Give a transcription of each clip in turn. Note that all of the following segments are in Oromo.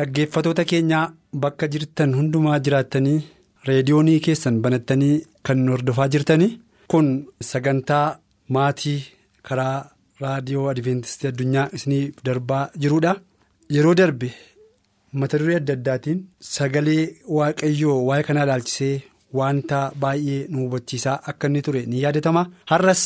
Dhaggeeffatoota keenyaa bakka jirtan hundumaa jiraattanii reediyoonii keessan banattanii kan hordofaa jirtanii kun sagantaa maatii karaa raadiyoo adventistii addunyaa isiniif darbaa jirudha. Yeroo darbe mata duree adda addaatiin sagalee waaqayyoo waa'ee kanaa ilaalchisee wanta baay'ee nu hubachiisaa akka inni ture ni yaadatama. Har'as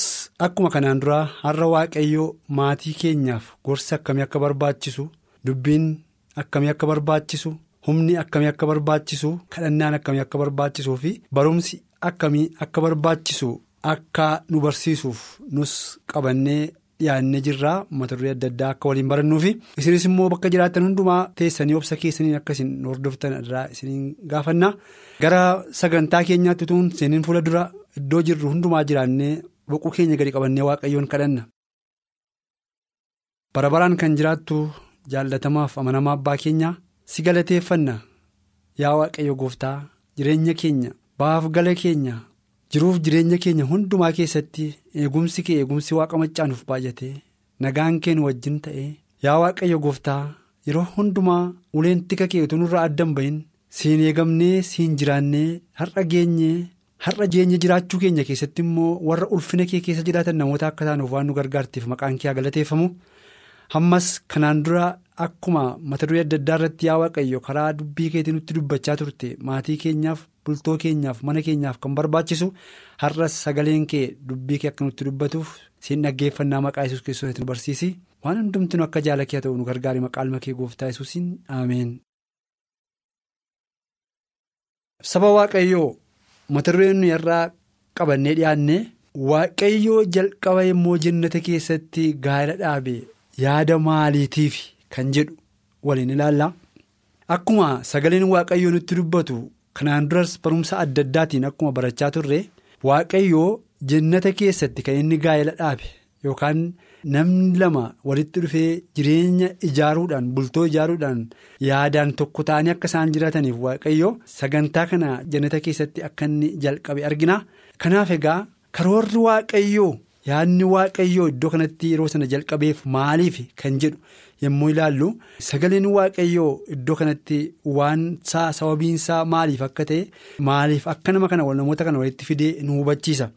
akkuma kanaan duraa har'a waaqayyoo maatii keenyaaf gorsa akkamii akka barbaachisu dubbiin. Akkamii akka barbaachisu humni akkamii akka barbaachisu kadhannaan akkamii akka barbaachisuu fi barumsi akkamii akka barbaachisu akka nu barsiisuuf nus qabannee dhiyaannee jirraa mata duree adda addaa akka waliin barannuufi isinis immoo bakka jiraattan hundumaa teessanii obsa keessaniin akka isin hordoftan irraa isiniin gaafanna gara sagantaa keenyaatti utuun seeniin fuula dura iddoo jirru hundumaa jiraannee boquu keenya gadi qabannee waaqayyoon kadhanna. barabaraan kan jiraattu. Jaallatamaaf amanamaa abbaa keenyaa si galateeffanna yaa waaqayyo gooftaa jireenya keenya baaf gala keenya jiruuf jireenya keenya hundumaa keessatti eegumsi kee eegumsi waaqa maccaanuuf baay'ate nagaan kee nu wajjin ta'e yaa waaqayyo gooftaa yeroo hundumaa uleen tika kee utuu nurraa addan bahin siin eegamnee siin jiraannee har'a geenye har'a jireenya jiraachuu keenya keessatti immoo warra ulfina kee keessa jiraatan namoota akka taanuuf waan nu gargaarteef maqaan kee galateeffamu. Hammas kanaan dura akkuma mata duree adda addaa irratti yaa waaqayyo karaa dubbii keetii nutti dubbachaa turte maatii keenyaaf bultoo keenyaaf mana keenyaaf kan barbaachisu har'as sagaleen kee dubbii kee akka nutti dubbatuuf siin dhaggeeffannaa maqaa yesus kiristoos nu barsiisi waan hundumti nu akka jaala kee ta'u nu gargaari maqaa kee gooftaa yesuusiin ameen. Saba waaqayyoo mata dureen nuyi irraa qabannee dhiyaanne waaqayyoo jalqaba immoo jannata keessatti gaa'ela dhaabe. Yaada maaliitiif kan jedhu waliin ilaalla akkuma sagaleen waaqayyoo nutti dubbatu kanaan duras barumsa adda addaatiin akkuma barachaa turre waaqayyoo jannata keessatti kan inni gaa'ela dhaabe yookaan namni lama walitti dhufee jireenya ijaaruudhaan bultoo ijaaruudhaan yaadaan tokko ta'anii akka isaan jiraataniif waaqayyoo sagantaa kana jannata keessatti akka inni jalqabe argina kanaaf egaa karoorri waaqayyoo. Yaadni waaqayyoo iddoo kanatti yeroo sana jalqabeef maaliif kan jedhu yommuu ilaallu sagaleen waaqayyoo iddoo kanatti waan sababiinsaa maaliif akka ta'e maaliif akka nama kana namoota kana walitti fidee nu hubachiisa.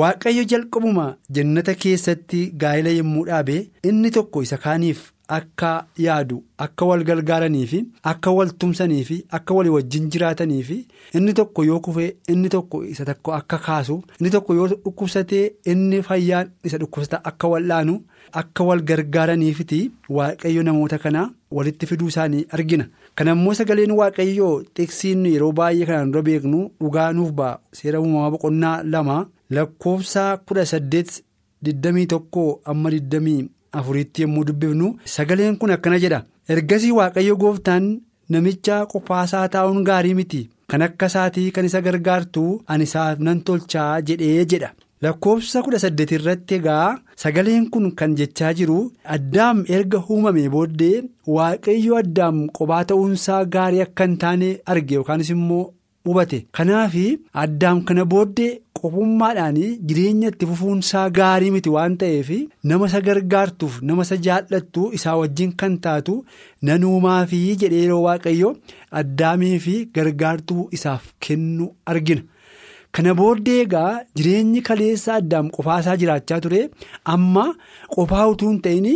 Waaqayyo jalqabuma jannata keessatti gaa'ela yommuu dhaabe inni tokko isa kaaniif akka yaadu akka wal gargaaranii fi akka wal tumsanii fi akka walii wajjin jiraatanii fi inni tokko yoo kufee inni tokko isa tokko akka kaasu inni tokko yoo dhukkubsatee inni fayyaan isa dhukkubsata akka wal'aanu akka wal gargaaraniifiti waaqayyo namoota kana walitti fiduu isaanii argina. Kana immoo sagaleen waaqayyoo xiqsiin yeroo baay'ee kanaan dura beeknu dhugaa nuuf ba'a seera uumamaa boqonnaa lama lakkoofsa kudha saddeet digdamii tokko amma digdamii. afuriitti yommuu dubbifnu sagaleen kun akkana jedha ergasii waaqayyo gooftaan namicha qofaasaa taa'uun gaarii miti kan akka isaatii kan isa gargaartu ani isaaf nan tolchaa jedhee jedha lakkoofsa kudha saddeet irratti egaa sagaleen kun kan jechaa jiru addaam erga uumamee booddee waaqayyo addaam qophaa ta'uunsaa gaarii akka hin taane arge yookaanis immoo hubate kanaaf addaam kana booddee. qofummaadhaan jireenya itti fufuunsaa gaarii miti waan ta'eef nama isa gargaartuuf nama isa jaallattu isaa wajjin kan taatu nan uumaafi jedhee yeroo waaqayyo addaamii fi gargaartuu isaaf kennu argina. Kana booddee egaa jireenyi kaleessa addaam qofaasaa jiraachaa ture amma qofaa utuu hin ta'in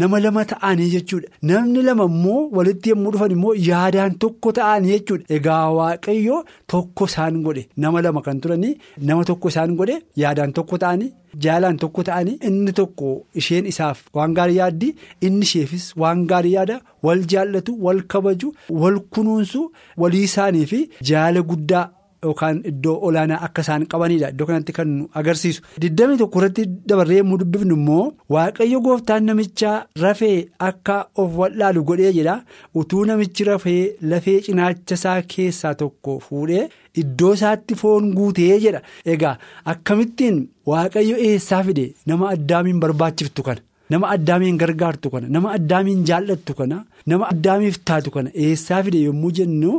nama lama ta'anii jechuudha namni lama immoo walitti yommuu dhufan immoo yaadaan tokko ta'anii jechuudha egaa waaqayyo tokko isaan godhe nama lama kan turanii nama tokko isaan godhe yaadaan tokko ta'anii jaalaan tokko ta'anii inni tokko isheen isaaf waan gaarii yaaddi inni isheefis waan gaarii yaada wal jaallatu wal kabaju wal kunuunsu walii isaanii fi jaala guddaa. Yookaan iddoo olaanaa akka isaan qabanidha iddoo kanatti kan nu agarsiisu. Diddamii tokko irratti dabarree yommuu dubbifnu immoo waaqayyo gooftaan namichaa rafee akka of wallaalu godhee jedha utuu namichi rafee lafee cinaacha isaa keessaa tokko fuudhee iddoo isaatti foon guutee jedha. Egaa akkamittiin waaqayyo eessaa fide nama addaamiin barbaachiftu kana nama addaamiin gargaartu kana nama addaamiin jaallattu kana nama addaamiif taatu kana eessaa fide yommuu jennu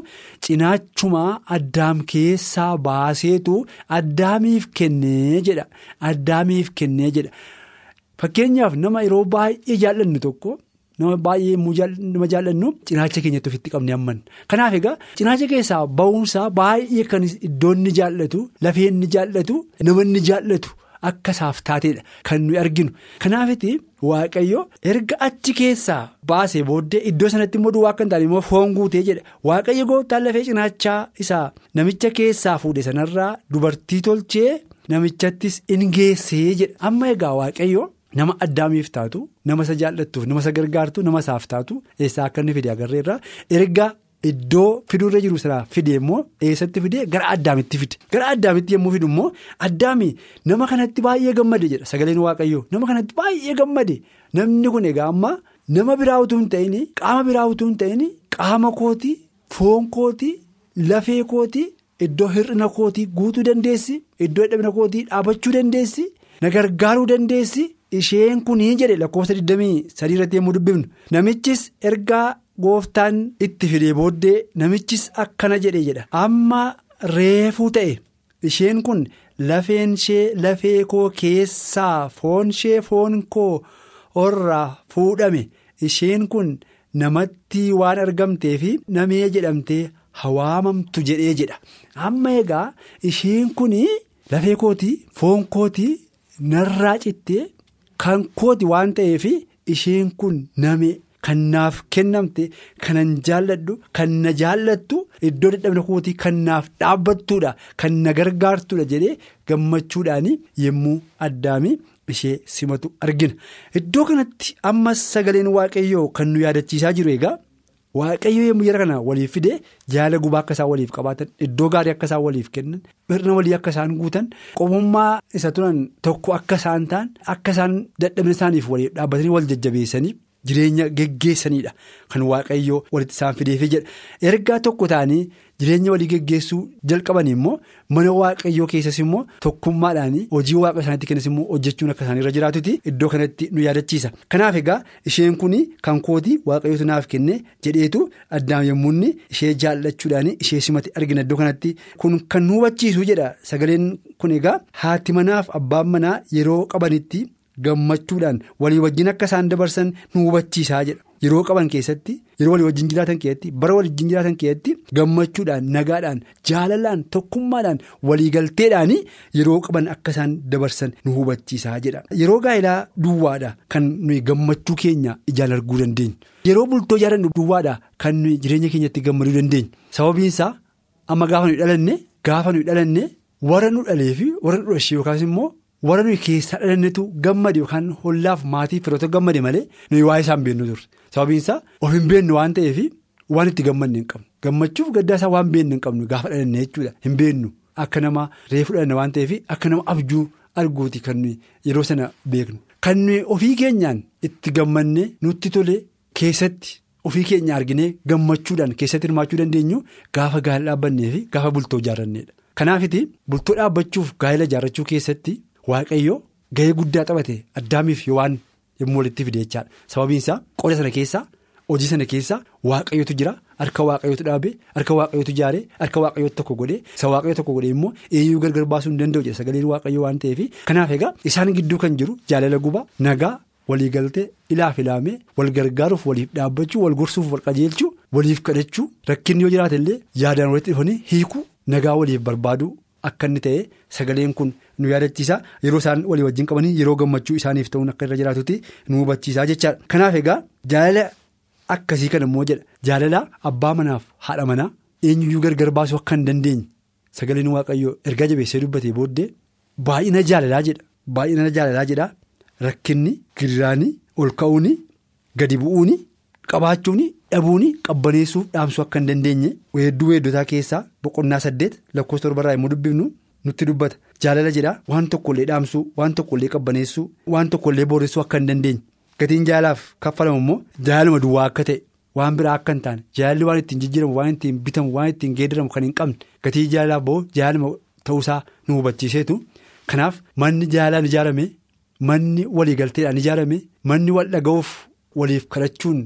cinaachumaa addaam keessaa baaseetu addaamiif kennee jedha addaamiif kennee jedha. Fakkeenyaaf nama yeroo baay'ee jaallannu tokko. nama baay'ee nama jaallannu cinaacha keenyatti ofitti qabne amman. Kanaaf egaa cinaacha keessaa ba'uunsaa baay'ee kan iddoonni jaallatu lafeenni jaallatu namanni jaallatu akka isaaf taateedha. Kan nuyi arginu. Kanaafiti waaqayyo erga achi keessaa baasee booddee iddoo sanatti immoo duwwaa akka hin taane immoo foon guutee jedha. Waaqayyo gooftaan lafee cinaachaa isaa namicha keessaa fuudhe sanarraa dubartii tolchee namichattis in geessee jedha. Amma egaa waaqayyo. Nama addaamiif taatu nama isa jaallattuuf nama isa gargaartu nama isaaf taatu eessaa akka inni fide agarreerra erga iddoo fiduurra jiru sana fide immoo eessatti fide gara addaamitti fide? Gara addaamitti yommuu fidu immoo addaami nama kanatti baay'ee gammade jedha sagaleen waaqayyoo. Nama kanatti baay'ee gammade namni kun egaa amma nama biraa utuu hin ta'in qaama biraa utuu hin ta'in qaama kootii foon kootii lafee kootii iddoo hir'ina kootii guutuu dandeessi iddoo dhibna kootii dhaabachuu dandeessi na gargaaruu dandeessi. Isheen kunii jedhe lakkoofsa 23 irratti yommuu dubbifnu. Namichis ergaa gooftaan itti fidee booddee namichis akkana jedhe jedha. Amma reefuu ta'e isheen kun lafeen ishee lafee koo keessaa foon ishee foon koo irraa fuudhame. Isheen kun namatti waan argamteef namee jedhamtee hawaamamtu jedhee jedha. Amma egaa isheen kunii lafee kootii foon kootii narraa cittee. Kan kooti waan ta'eef isheen kun name kan naaf kennamte kanan jaalladhu kan na jaallattu iddoo dadhabina kootii kan naaf dhaabbattuudha kan na gargaartuudha jedhee gammachuudhaan yommuu addaami ishee simatu argina. Iddoo kanatti ammas sagaleen waaqayyoo kan nu yaadachiisaa jiru egaa waaqayyo yommuu jara kana waliif fide jaala gubaa akka isaan waliif qabaatan iddoo gaarii akka isaan waliif kennan hirna walii akka isaan guutan qomummaa isa turan tokko akka isaan ta'an akka isaan dadhabina isaaniif waliif dhaabbatanii wal jajjabeessanii jireenya geggeessanidha kan waaqayyoo walitti isaan fideefii jedha. Ergaa tokko ta'anii jireenya walii geggeessuu jalqaban immoo mana waaqayyoo keessas immoo tokkummaadhaan hojii waaqa isaaniitti kennas immoo hojjechuun akka isaanirra jiraatuti iddoo kanatti nu yaadachiisa. Kanaaf egaa isheen kun kan kooti waaqayyootu naaf kenne jedheetu addaam yommuu ishee jaallachuudhaan ishee simate argina. Iddoo kanatti kun kan nu hubachiisu jedha. Sagaleen kun egaa haati manaaf abbaan manaa yeroo qabanitti. Gammachuudhaan walii wajjin akka isaan dabarsan nu hubachiisaa jedha. Yeroo qaban keessatti yeroo walii wajjin jiraatan keessatti bara waliin jiraatan keessatti gammachuudhaan nagaadhaan jaalalaan tokkummaadhaan waliigalteedhaan yeroo qaban akka isaan dabarsan nu hubachiisaa jedha. Yeroo gaa'ilaa duwwaadha kan gammachuu keenya ijaan arguu dandeenyu. Yeroo bultoo ijaaran duwwaadha kan nuyi jireenya keenyatti gammaduu dandeenyu. Sababiinsaa amma gaafa nuyi dhalanne gaafa nuyi dhalanne warra nu dhalee fi warra nu dhashee yookaas immoo. Warra nuyi keessaa dhalannetu gammade yookaan hollaaf maatii firoota gammade malee nuyi waa'ee isaan beennu turre. Sababiinsaa of hin beennu waan ta'eef waan itti gammadne hin qabnu. Gammachuuf gaddaa isaa waan beennu hin qabnu gaafa dhalanne jechuudha. Hin beennu. Akka nama reefu dhalanne waan ta'eef akka nama abjuu arguuti kan yeroo sana beeknu. Kan ofii keenyaan itti gammanne nutti tole keessatti ofii keenya arginee gammachuudhaan keessatti hirmaachuu dandeenyu gaafa gaa'ela dhaabbannee fi gaafa bultoo ijaarranneedha. Kanaafiti bultoo dhaabbachuuf gaa'ela ijaarrachuu keessatti. Waaqayyo gahee guddaa taphate addaamiif waan yommuu walitti fide jechaadha sababiin isaa qoda sana keessaa hojii sana keessaa waaqayyotu jira harka waaqayyotu dhaabe harka waaqayyotu ijaare harka waaqayyotu tokko godhe isa waaqayyo tokko godhe immoo eenyuu gargar baasuu hin danda'u jedha sagaleen waaqayyo waan ta'eef kanaaf egaa isaan gidduu kan jiru jaalala gubaa nagaa waliigaltee ilaaf ilaamee wal gargaaruuf waliif dhaabbachuu wal gorsuuf wal qajeelchuu waliif kadhachuu rakkinni yoo jiraate illee yaadaan walitti dhufanii hiikuu nagaa waliif barbaaduu. akka inni ta'e sagaleen kun nu yaadachiisa. Yeroo isaan walii wajjin qabanii yeroo gammachuu isaaniif ta'uun akka irra jiraatutti nu hubachiisa jechaadha. Kanaaf egaa jaalala akkasii kan immoo jedha. Jaalala abbaa manaaf haadha manaa eenyuyyuu gargar baasuu akka hin dandeenye sagaleen waaqayyoo ergaa jabeessee dubbatee booddee baay'ina jaalalaa jedha. Baay'ina jaalalaa jedha. Rakkinni giraanii ol ka'uuni gadi bu'uuni qabaachuuni dhabuuni qabbaneessuuf dhaamsuu akka hin dandeenye weedduu weeddotaa keessaa boqonnaa saddeet lakkoofsa torbarraa immoo dubbifnu nutti dubbata jaalala jedha waan tokkollee dhaamsuu waan tokkollee qabbaneessuu waan tokkollee booressuu akka hin dandeenye gatiin jaalaaf kaffalamu immoo jaaluma duwwaa akka ta'e. Waan biraa akka hin taane jaalalli waan ittiin jijjiiramu waan ittiin bitamu waan ittiin geeddaramu kan hin qabne gatii jaalalaaf ba'u jaalala ta'uusaa nu hubachiiseetu kanaaf manni jaalalaan ijaarame manni waliigalteedhaan ijaarame manni wal dhaga'uuf waliif kadhachuun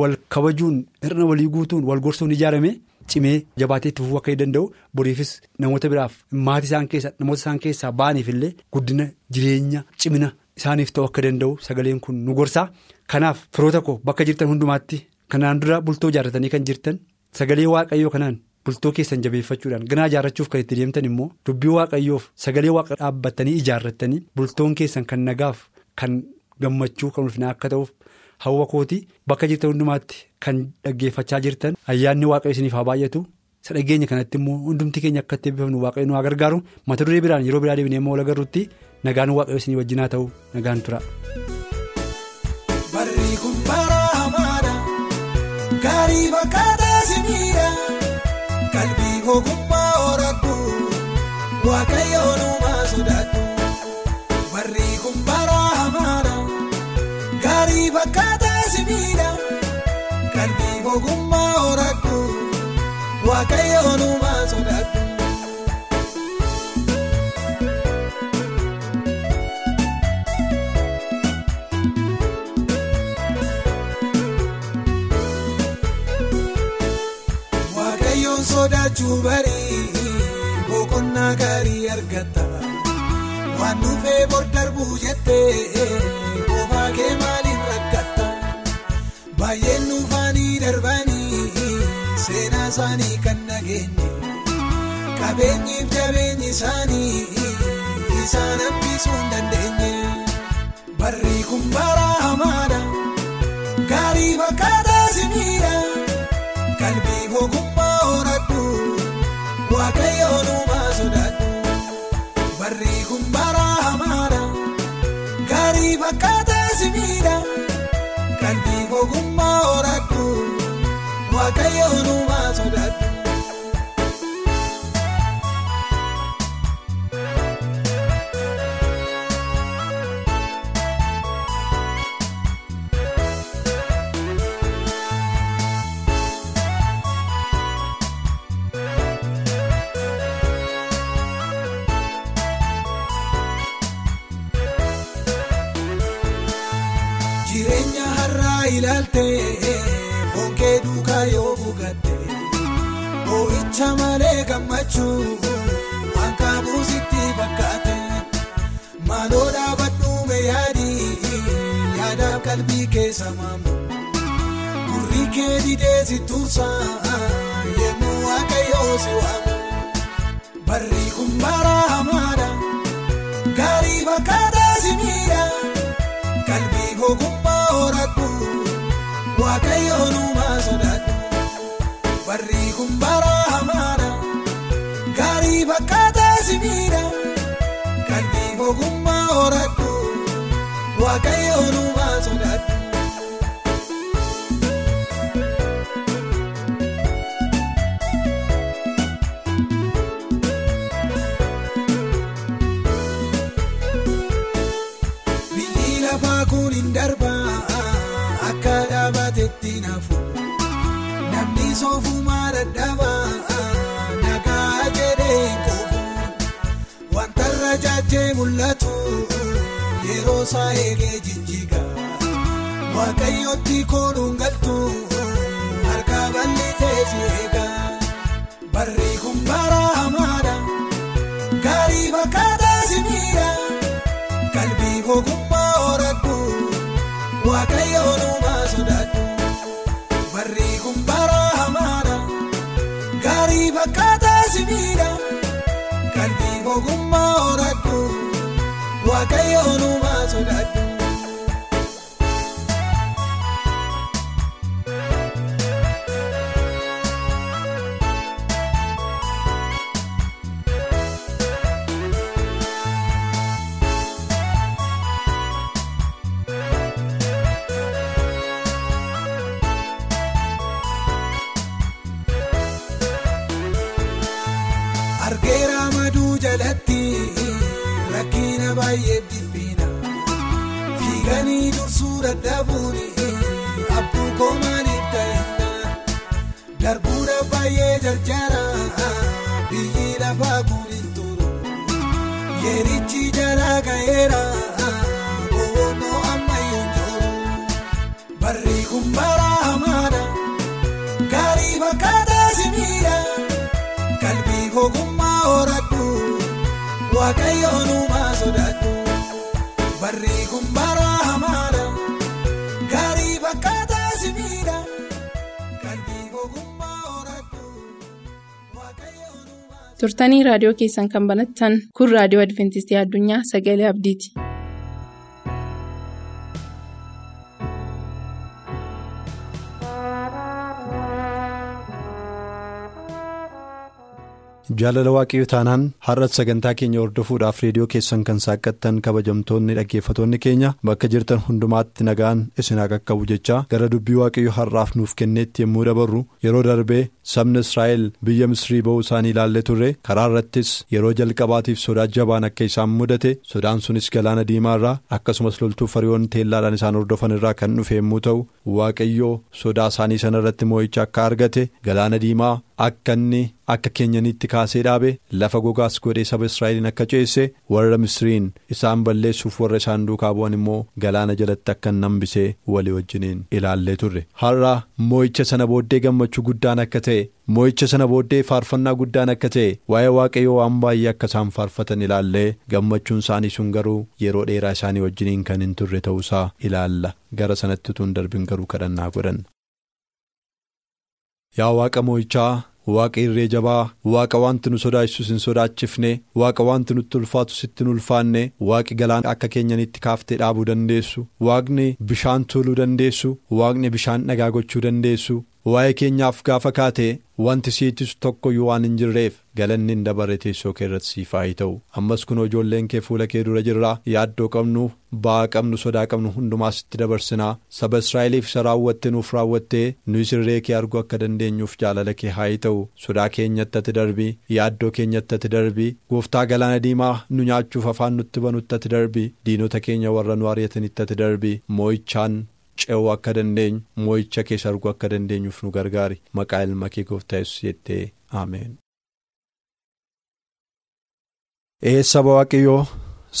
wal kabajuun hir'ina walii guutuun wal gorsuun ijaarame cimee jabaatee itti fufuu akka danda'u boriifis namoota biraaf maatii isaan keessa namoota isaan keessaa ba'aniif illee guddina jireenya cimina isaaniif ta'u akka danda'u sagaleen kun nu gorsaa kanaaf firoota koo bakka jirtan hundumaatti. Kanaan dura bultoo ijaarratanii kan jirtan sagalee waaqayyoo kanaan bultoo keessan jabeeffachuudhaan ganaa ijaarrachuuf kan itti deemtan immoo dubbii waaqayyoof sagalee waaqa dhaabbatanii ijaarratanii bultoon keessan kan nagaaf kan gammachuu kan ulfinaa akka ta'uuf hawwa kootii bakka jirtan hundumaatti kan dhaggeeffachaa jirtan ayyaanni waaqayyo isiniif haa baay'atu. Isa dhageenya kanatti immoo hundumti keenya akka itti eebbifamnu waaqayyo nu haa gargaaru. Mata duree biraan yeroo biraa deebinee immoo wal agarruutti nagaan waaqayyo isinii wajjinaa ta'u nagaan tura. Gaarii simiidha qalbii ogummaa horadhu waaqayyoon uumaa horadhu waaqayyoon sodaachuu barii boqonnaa gaarii argata waan dhufee bor darbuu jettee boobaa kee maaliin rakkatta baay'een nuufaanii darbanii seenaa isaanii kan nageenye qabeenyiif jabeenyi isaanii isaan hambisuu hin dandeenye barri kun bara hamaadha gaarii fakkaataa simiidha qalbii ogummaa. Waaqayyoon uumaa sodaadhu barri kun bara hamaadha gaarii fakkaataa simiidha qalbii ogummaa horadhu Waaqayyoon boo'icha malee gammachuu waan qabuus itti fakkaate maaloo dhaabadhuume yaadii yaadaaf qalbii keessa maamu gurri kee didee si tursaa yemmuu waaqayyoo si waamu barri kun bara hamaadha gaarii fakkaataa gaarii fakkaataa simiidha qalbii ogummaa horadhu waaqayyoon uumaa sodaadhu. Akka dhaabatetti naafu namni soofumaa dadhabaa yeroo isaa eegee jijjiga. Waaqayyootti koonuun galtu harka bal'isee si eega barri kun bara hamaadha gaarii fakkaataa si miidha qalbii ogummaa jalatti rakkina baay'ee dhiphina fiiganii dursuu dadhabuun abbuu koomaaniif ta'inna darbuudha baay'ee jarjara biyyi lafaa guurin turu. Yeerichi jalaa ga'eera waaqayyoon uumaa sodaadhu barri kun bara hamaadha gaarii fakkaataa simiidha. Kalbii ogummaa horadhu waaqayyoon uumaa. turtanii raadiyoo keessan kan banattan kun raadiyoo adventistii addunyaa sagalee abdiiti. Jaalala waaqayyoo taanaan har'as sagantaa keenya hordofuudhaaf reediyoo keessan kan saaqqattan kabajamtoonni dhaggeeffatoonni keenya bakka jirtan hundumaatti nagaan isin qaqqabu jechaa gara dubbii waaqayyoo har'aaf nuuf kenneetti yommuu dabarru yeroo darbee sabni israa'el biyya misrii ba'uu isaanii ilaallee turre karaa irrattis yeroo jalqabaatiif sodaa jabaan akka isaan mudate sodaan sunis galaana diimaa irraa akkasumas loltuu fariyoon teellaadhaan isaan hordofan irraa kan dhufe yommuu ta'u waaqayyoo sodaa isaanii sana irratti moo'icha akka argate galaana diimaa akka inni akka keenyanitti kaasee dhaabe lafa gogaas godhee saba israa'eliin akka ceesse warra misiriin isaan balleessuuf warra isaan duukaa bu'an immoo galaana jalatti akka hambisee walii wajjiniin ilaallee turre har'a moo'icha sana booddee gammachuu guddaan akka ta'e moo'icha sana booddee faarfannaa guddaan akka ta'e waa'ee waaqayyoo waan baay'ee akka isaan faarfatan ilaallee gammachuun isaanii sun garuu yeroo dheeraa isaanii wajjiniin kan hin turre ta'uusaa ilaalla gara sanatti utuu hin darbin garuu kadhannaa godhan. yaa waaqa moo'ichaa waaqa irree jabaa waaqa wanti nu sodaachisus hin sodaachifne waaqa wanti nutti ulfaatu sitti hin ulfaanne waaqi galaana akka keenyanitti kaaftee dhaabuu dandeessu waaqni bishaan tuuluu dandeessu waaqni bishaan dhagaa gochuu dandeessu waa'ee keenyaaf gaafa kaate wanti siitisu tokkoyyuu waan hin jirreef galanni hin dabarre teessoo kee irratti siif haa ta'u. Ammas kun ijoolleen kee fuula kee dura jirraa yaaddoo qabnu ba'aa qabnu sodaa qabnu hundumaa sitti dabarsinaa saba israa'eliif isa raawwatte nuuf raawwattee nu sirree kee arguu akka dandeenyuuf jaalala kee haa ta'u. Sodaa keenyatti ati darbii yaaddoo keenyatti ati darbii gooftaa galaana diimaa nu nyaachuuf afaan nutti banutti ati darbii diinota keenya warra nu ari'atanitti ati darbii moo'ichaan ce'uu akka dandeenyu moo'icha keessa arguu akka dandeenyuuf nu gargaari maqaa ilma kee gooftaa yesus jettee ameen. ee saba waaqayyoo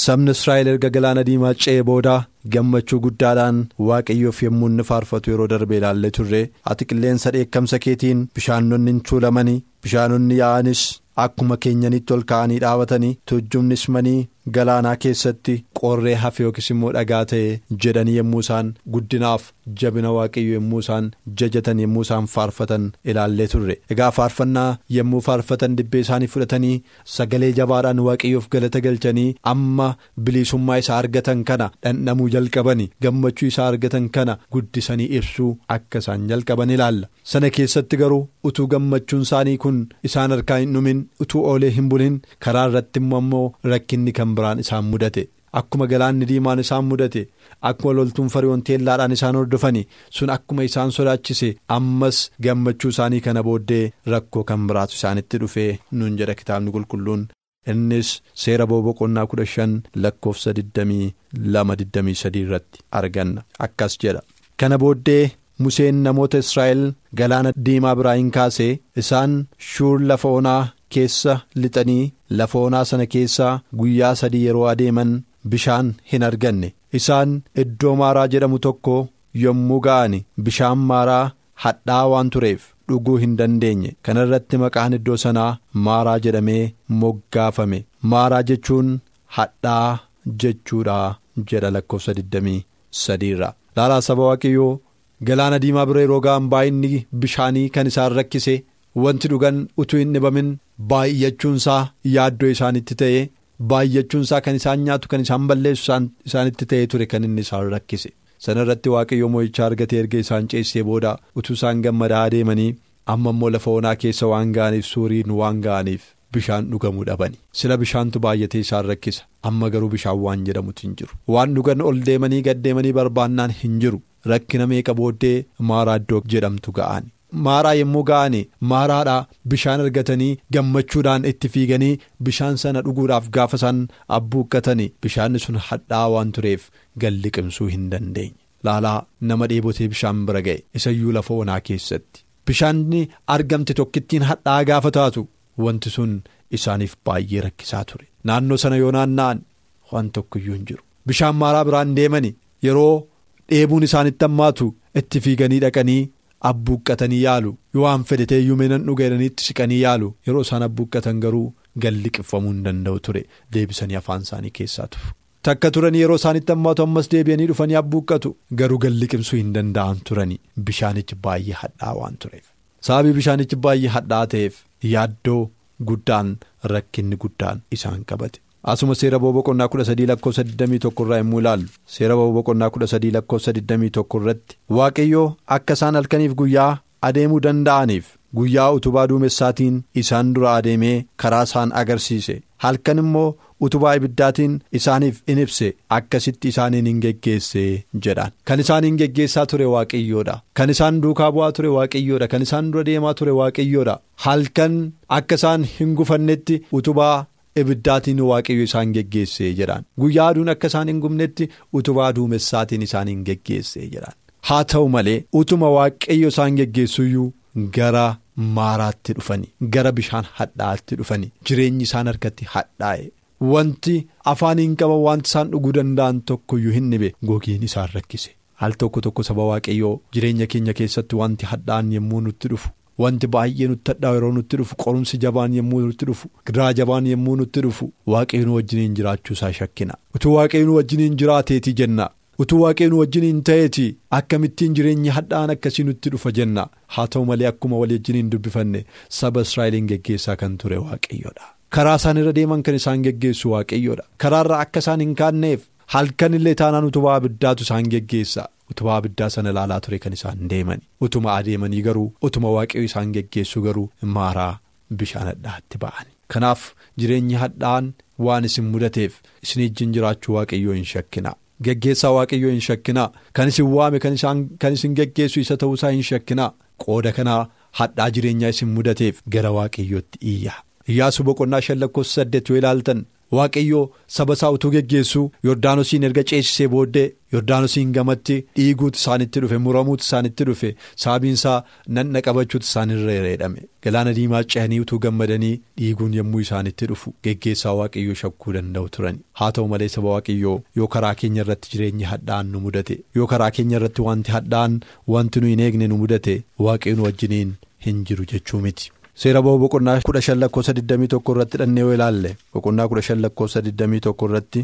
sabni israa'el erga galaana diimaa ce'ee boodaa gammachuu guddaadhaan waaqayyoof yommuu inni faarfatu yeroo darbe ilaallee turre ati qilleensa dheekkamsa keetiin bishaanonni hin tuulamanii bishaanonni yaa'anis akkuma keenyanitti ol ka'anii dhaabatanii tujjumnis manii galaanaa keessatti qorree hafe yookiis immoo dhagaa ta'e jedhanii yommuu isaan guddinaaf jabina waaqayyo yommuu isaan jajatan yommuu isaan faarfatan ilaallee turre. Egaa faarfannaa yommuu faarfatan dibbee isaanii fudhatanii sagalee jabaadhaan waaqayyoof galata galchanii amma bilisummaa isaa argatan kana dhandhamuu jalqabani gammachuu isaa argatan kana guddisanii ibsuu akka isaan jalqaban ilaalla. Sana keessatti garuu utuu gammachuun isaanii kun isaan harkaa hin dhumin utuu oolee hin bulin karaa irratti immoo rakkinni kan biraan isaan mudate. Akkuma galaanni diimaan isaan mudate akkuma loltuun fariyoon teellaadhaan isaan hordofani sun akkuma isaan sodaachise ammas gammachuu isaanii kana booddee rakkoo kan biraatu isaanitti dhufee nuun jedha kitaabni qulqulluun. innis seera boqonnaa kudha shan lakkoofsa digdamii lama digdamii sadii irratti arganna. Akkas jedha. Kana booddee museen namoota israa'el galaana diimaa biraa hin kaasee isaan shuur lafa onaa keessa lixanii lafa onaa sana keessaa guyyaa sadii yeroo adeeman bishaan hin arganne. Isaan iddoo maaraa jedhamu tokko yommuu ga'an bishaan maaraa hadhaa waan tureef dhuguu hin dandeenye. Kana irratti maqaan iddoo sanaa maaraa jedhamee moggaafame. Maaraa jechuun hadhaa jechuudha jedha lakkoofsa 23 irraa. Laalaa saba waaqayyoo galaana diimaa bira yeroo ga'an baay'inni bishaanii kan isaan rakkise wanti dhugan utuu hin dhibamin baay'achuunsaa yaaddoo isaanitti ta'e baay'achuunsaa kan isaan nyaatu kan isaan balleessu isaanitti ta'ee ture kan inni isaan rakkise. Sana irratti waaqayyo moo'ichaa argatee erga isaan ceessee booda utuu isaan gammadaa adeemanii amma immoo lafa onaa keessa waan ga'aniif suuriin waan ga'aniif bishaan dhugamuu dhabani. Sila bishaantu baay'atee isaan rakkisa. Amma garuu bishaan waan jedhamutu hin jiru. Waan dhugan ol deemanii gad deemanii barbaannaan hin jiru. Rakkina meeqa booddee maaraa iddoo jedhamtu ga'ani. Maaraa yommuu ga'ani maaraadhaa bishaan argatanii gammachuudhaan itti fiiganii bishaan sana dhuguudhaaf gaafa isaan abbuuqqatanii bishaanni sun hadhaa waan tureef gad liqimsuu hin dandeenye. Laalaa nama dheebotee bishaan bira ga'e isayyuu lafa onaa keessatti. Bishaanni argamte tokkittiin hadhaa gaafa taatu wanti sun isaaniif baay'ee rakkisaa ture. Naannoo sana yoo naanna'an waan tokkoyyuu hin jiru. Bishaan maaraa biraan deemani yeroo dheebuun isaanitti hammaatu itti fiiganii dhaqanii. Abbuuqqatanii yaalu. Yoo waan fedhe ta'eyyuu meenan dhuga jedhaniitti siqanii yaalu. Yeroo isaan abbuuqqatan garuu gad liqimfamuu hin danda'u ture. Deebisanii afaan isaanii keessaa tufu. Takka turanii yeroo isaanitti hammaatu ammas deebi'anii dhufanii abbuuqqatu garuu gad liqimsuu hin danda'an turanii. Bishaanichi baay'ee hadhaa waan tureef. Sababii bishaanichi baay'ee hadhaa ta'eef yaaddoo guddaan rakkinni guddaan isaan qabate. Asuma seera boqonnaa kudha sadii lakkoofsa 21 irraa yommuu ilaallu seera boqonnaa kudha sadii lakkoofsa 21 irratti waaqayyoo akka isaan halkaniif guyyaa adeemuu danda'aniif guyyaa utubaa duumessaatiin isaan dura adeemee karaa isaan agarsiise. Halkan immoo utubaa ibiddaatiin isaaniif in ibse akkasitti isaaniin hin geggeesse jedhaan kan isaan hin geggeessaa ture waaqayyoodha kan isaan duukaa bu'aa ture waaqayyoodha kan isaan dura deemaa ture waaqayyoodha halkan akka isaan hin gufannetti utubaa. Ibiddaatiin waaqayyo isaan geggeesse jedhaan. Guyyaa aduun akka isaan hin gubnetti utubaa duumessaatiin isaan hin geggeesse jedhaan. Haa ta'u malee utuma waaqayyo isaan geggeessuyyuu gara maaraatti dhufanii gara bishaan hadhaatti dhufanii jireenyi isaan harkatti hadhaa'e. Wanti afaaniin qaban wanti isaan dhuguu danda'an tokkoyyuu hin dhibe gogiin isaan rakkise. Al tokko tokko saba waaqayyoo jireenya keenya keessatti wanti hadhaan yommuu nutti dhufu. Wanti baay'ee nutti hadhaa'u yeroo nutti dhufu qorumsi jabaan yommuu nutti dhufu gidiraa jabaan yommuu nutti dhufu waaqayyo nu wajjiniin jiraachuu isaa shakkina utuu waaqayyo nu wajjiniin jiraateeti jenna utuu waaqayyo nu wajjiniin ta'eeti akkamittiin jireenyi hadhaan akkasii nutti dhufa jenna haa ta'u malee akkuma walii wajjiniin dubbifanne saba israa'eliin geggeessaa kan ture waaqayyoodha karaa isaan irra deeman kan isaan geggeessu waaqayyoodha karaarraa akka isaan hin kaanneef halkan illee taanaan utubaa abiddaatu isaan geggeessa. utubaa abiddaa sana ilaalaa ture kan isaan deemani. Utuma adeemanii garuu utuma waaqayyo isaan geggeessu garuu maaraa bishaan hadhaatti ba'ani. Kanaaf jireenyi hadhaan waan isin mudateef isin ijjiin jiraachuu waaqayyoo hin shakkinaa geggeessaa waaqayyoo hin shakkinaa kan isin waame kan isin geggeessu isa ta'uusaa hin shakkinaa qooda kanaa hadhaa jireenyaa isin mudateef gara waaqayyootti iyyaa iyyaasuu boqonnaa shan lakkoofsa saddeet yoo ilaaltan. Waaqayyoo saba isaa utuu geggeessuu yordaanosiin erga ceesisee booddee yordaanosiin gamatti dhiiguutu isaanitti dhufe muramuutu isaanitti dhufe sababiin isaa nanna qabachuutu isaanirra jedhame galaana diimaa ce'anii utuu gammadanii dhiiguun yommuu isaanitti dhufu geggeessaa waaqayyoo shakkuu danda'u turan haa ta'u malee saba waaqayyoo yoo karaa keenya irratti jireenyi hadhaan nu mudate yoo karaa keenya irratti wanti hadhaan wanti nu hin eegne nu mudate waaqayyo nu wajjiniin hin jiru jechuu miti. Seera ba'uu boqonnaa kudha shan lakkoofsa 21 irratti dhannee yoo ilaalle boqonnaa kudha shan lakkoofsa 21 irratti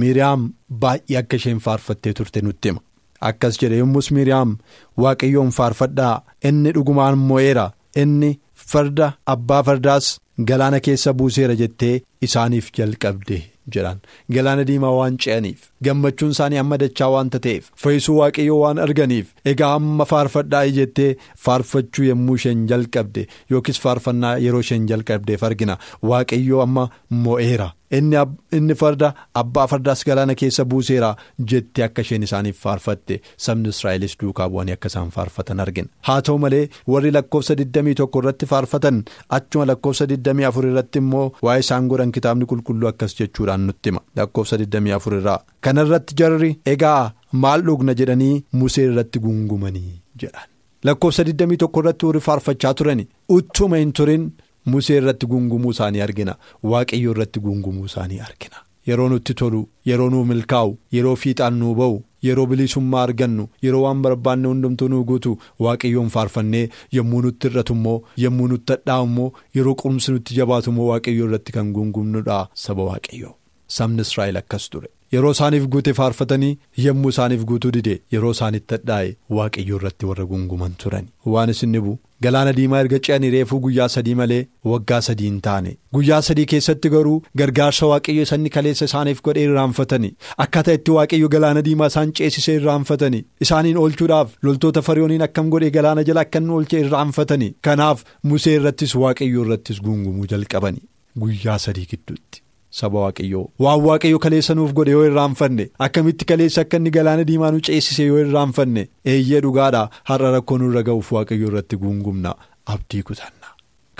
miiriyaam baay'ee akka isheen faarfattee turte nutti hima. Akkas jedhe yommus miiriyaam waaqayyoon faarfadhaa. Inni dhugumaan mo'eera. Inni farda abbaa fardaas galaana keessa buuseera jettee isaaniif jalqabde jedhaan galaana diimaa waan ce'aniif gammachuun isaanii amma dachaa waanta ta'eef fayyisuu waaqayyoo waan arganiif egaa amma faarfadhaa jettee faarfachuu yommuu isheen jalqabde yookiis faarfannaa yeroo isheen jalqabdeef argina waaqayyoo amma mo'eera inni farda abbaa fardaas galaana keessa buuseera jettee akka isheen isaaniif faarfatte. Sabni israa'elis duukaa bu'anii akka isaan faarfatan argina. Haa ta'u malee warri lakkoofsa 21 irratti faarfatan achuma lakkoofsa 24 irratti immoo waa'ee isaan godhan kitaabni qulqulluu akkas jechuudhaan nutti hima. Lakkoofsa 24 irraa kana irratti jarri egaa maal dhugna? jedhanii musee irratti gungumanii jedhan. Lakkoofsa 21 irratti warri faarfachaa turani. Uttuma hin turin. Musee irratti gungumuu isaanii argina. Waaqayyo irratti gungumuu isaanii argina. Yeroo nutti tolu yeroo nuu milkaa'u yeroo fiixaan nuu ba'u yeroo bilisummaa argannu yeroo waan barbaanne hundumtuu nuu guutu waaqayyoon faarfannee yommuu nutti irratu immoo yommuu nutti hadhaa'u immoo yeroo qurumsi nutti jabaatu immoo waaqayyo irratti kan gungumnudha saba waaqayyo sabni israa'el akkas ture. Yeroo isaaniif guute faarfatanii yommuu isaaniif guutuu dide yeroo isaanitti hadhaa'e waaqayyo irratti warra gunguman turan waan isin dhibu galaana diimaa erga ce'anii reefuu guyyaa sadii malee waggaa sadii hin taane. Guyyaa sadii keessatti garuu gargaarsa waaqayyo sanni kaleessa isaaniif godhee irraanfatanii akkaataa itti waaqayyo galaana diimaa isaan ceesisee irraanfatanii isaaniin oolchuudhaaf loltoota fariyooniin akkam godhee galaana jala akka inni oolchee irraanfatanii kanaaf musee irrattis waaqayyo irrattis guungumuu jalqabanii guyyaa sadii gidduutti. Saba waaqayyoo waan waaqayyo kaleessa nuuf godhe yoo irraanfanne akkamitti kaleessa akka inni galaana diimaa nu ceesise yoo irraanfanne eeyyee dhugaadha har'a rakkoo nurra ga'uuf waaqayyo irratti guungumna abdii kutanna.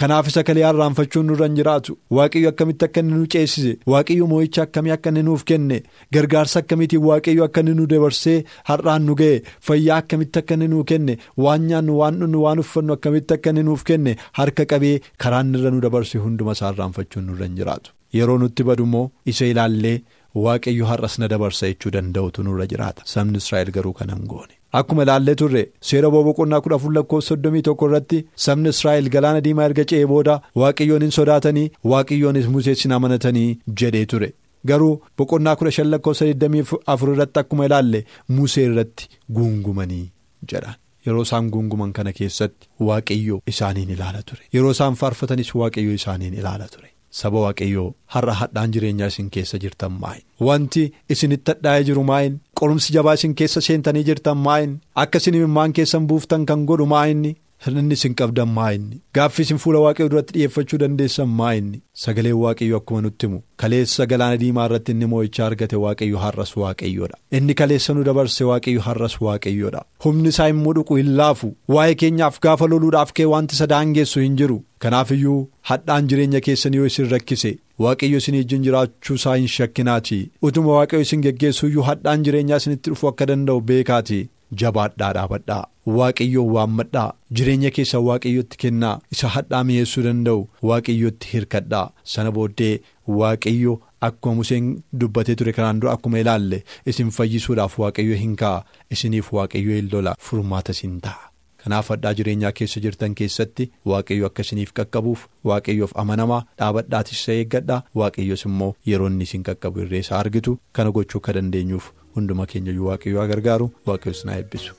Kanaaf isa kalee irraanfachuun nurra hin jiraatu waaqayyo akkamitti akka inni nu ceesise waaqayyo moo'icha akkamii akka inni nuuf kenne gargaarsa akkamiitiin waaqayyo akka inni nu dabarsee har'aan nu ga'e fayyaa akkamitti akka inni nuuf kenne waan nyaannu waan dhunnu waan uffannu akkamitti akka inni nuuf kenne harka qabee karaan irra nu dabarse hunduma isaa irraanfachuun nurra hin jiraatu. Yeroo nutti badu immoo isa ilaallee waaqayyo har'as na dabarsa jechuu danda'utu nurra jiraata sabni Israa'el garuu kan hin goone. Akkuma ilaallee turre seera boqonnaa kudha afur lakkoofsa soddomii tokko irratti sabni Israa'el galaana diimaa erga ce'ee booda waaqayyoon hin sodaatanii waaqayyoonis museessin amanatanii jedhee ture. Garuu boqonnaa kudha shan lakkoofsa 24 irratti akkuma ilaalle musee irratti guungumanii jedhan. Yeroo isaan guunguman kana keessatti waaqayyo isaaniin ilaala ture. Yeroo isaan faarfatanis waaqayyo isaaniin ilaala ture. Saba waaqayyoo har'a hadhaan jireenyaa isin keessa jirtan maayin wanti isinitti hadhaa'ee jiru maayin qorumsi jabaa isin keessa seentanii jirtan maayin akka isin imimmaan keessan buuftan kan godhu maayinni hir'inni isin qabdan maayinni gaaffii isin fuula waaqayyoo duratti dhi'eeffachuu dandeessan maayinni sagaleen waaqayyoo akkuma nutti himu. Kaleessa galaana diimaa irratti inni moo'ichaa argate waaqayyo har'as waaqayyoodha inni kaleessa nu dabarse waaqayyo har'as waaqayyoodha humni isaa immoo dhuqu hin laafu. Waa'ee keenyaaf gaafa loluudhaaf kee wanti isa daangeessu hin jiru. Kanaaf iyyuu hadhaan jireenya keessanii yoo isin rakkise waaqayyo isin wajjin jiraachuu isaa hin shakkinaati. Utuma waaqayyo isin geggeessu iyyuu hadhaan jireenyaa isinitti dhufu akka danda'u beekaati jabaadhaa dhaabadhaa waaqayyoon waammadhaa. Jireenya keessa waaqayyotti kennaa. Isa hadhaa mi'eessuu danda'u. Waaqayyotti hirkadhaa. Sana booddee waaqayyo akkuma museen dubbatee ture kanaan dura akkuma ilaalle isin fayyisuudhaaf waaqayyo hin ka'a isiniif waaqayyo hin lola furmaata isin ta'a. Kanaaf hadhaa jireenyaa keessa jirtan keessatti waaqayyo akka isiniif qaqqabuuf waaqayyoof amanamaa dhaabadhaatis isa eeggadhaa waaqayyos immoo yeroo inni isin qaqqabu irree isaa argitu kana gochuu akka dandeenyuuf hunduma keenyayyuu waaqayyo haa gargaaru waaqayyos na eebbisu.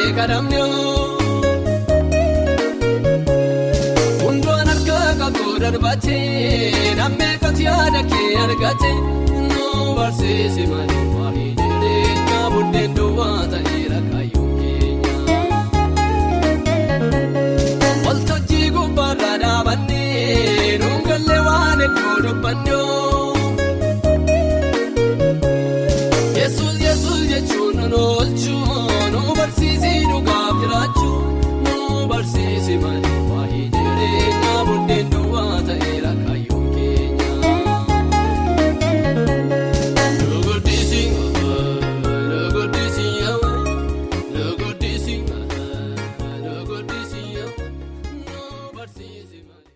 beekadamne hundwaan harka qabdoo darbatee dhammee kati yaada kee argate nuu barsiise malee waa'ee jireenya buddeen duwwaa ta'eera kaayyoo keenya waltajjii gubbaarra dhaabannee dhungallee waan iddoo dubbannoo. Barsiisii dhugaaf jiraachuu nu barsiise malee.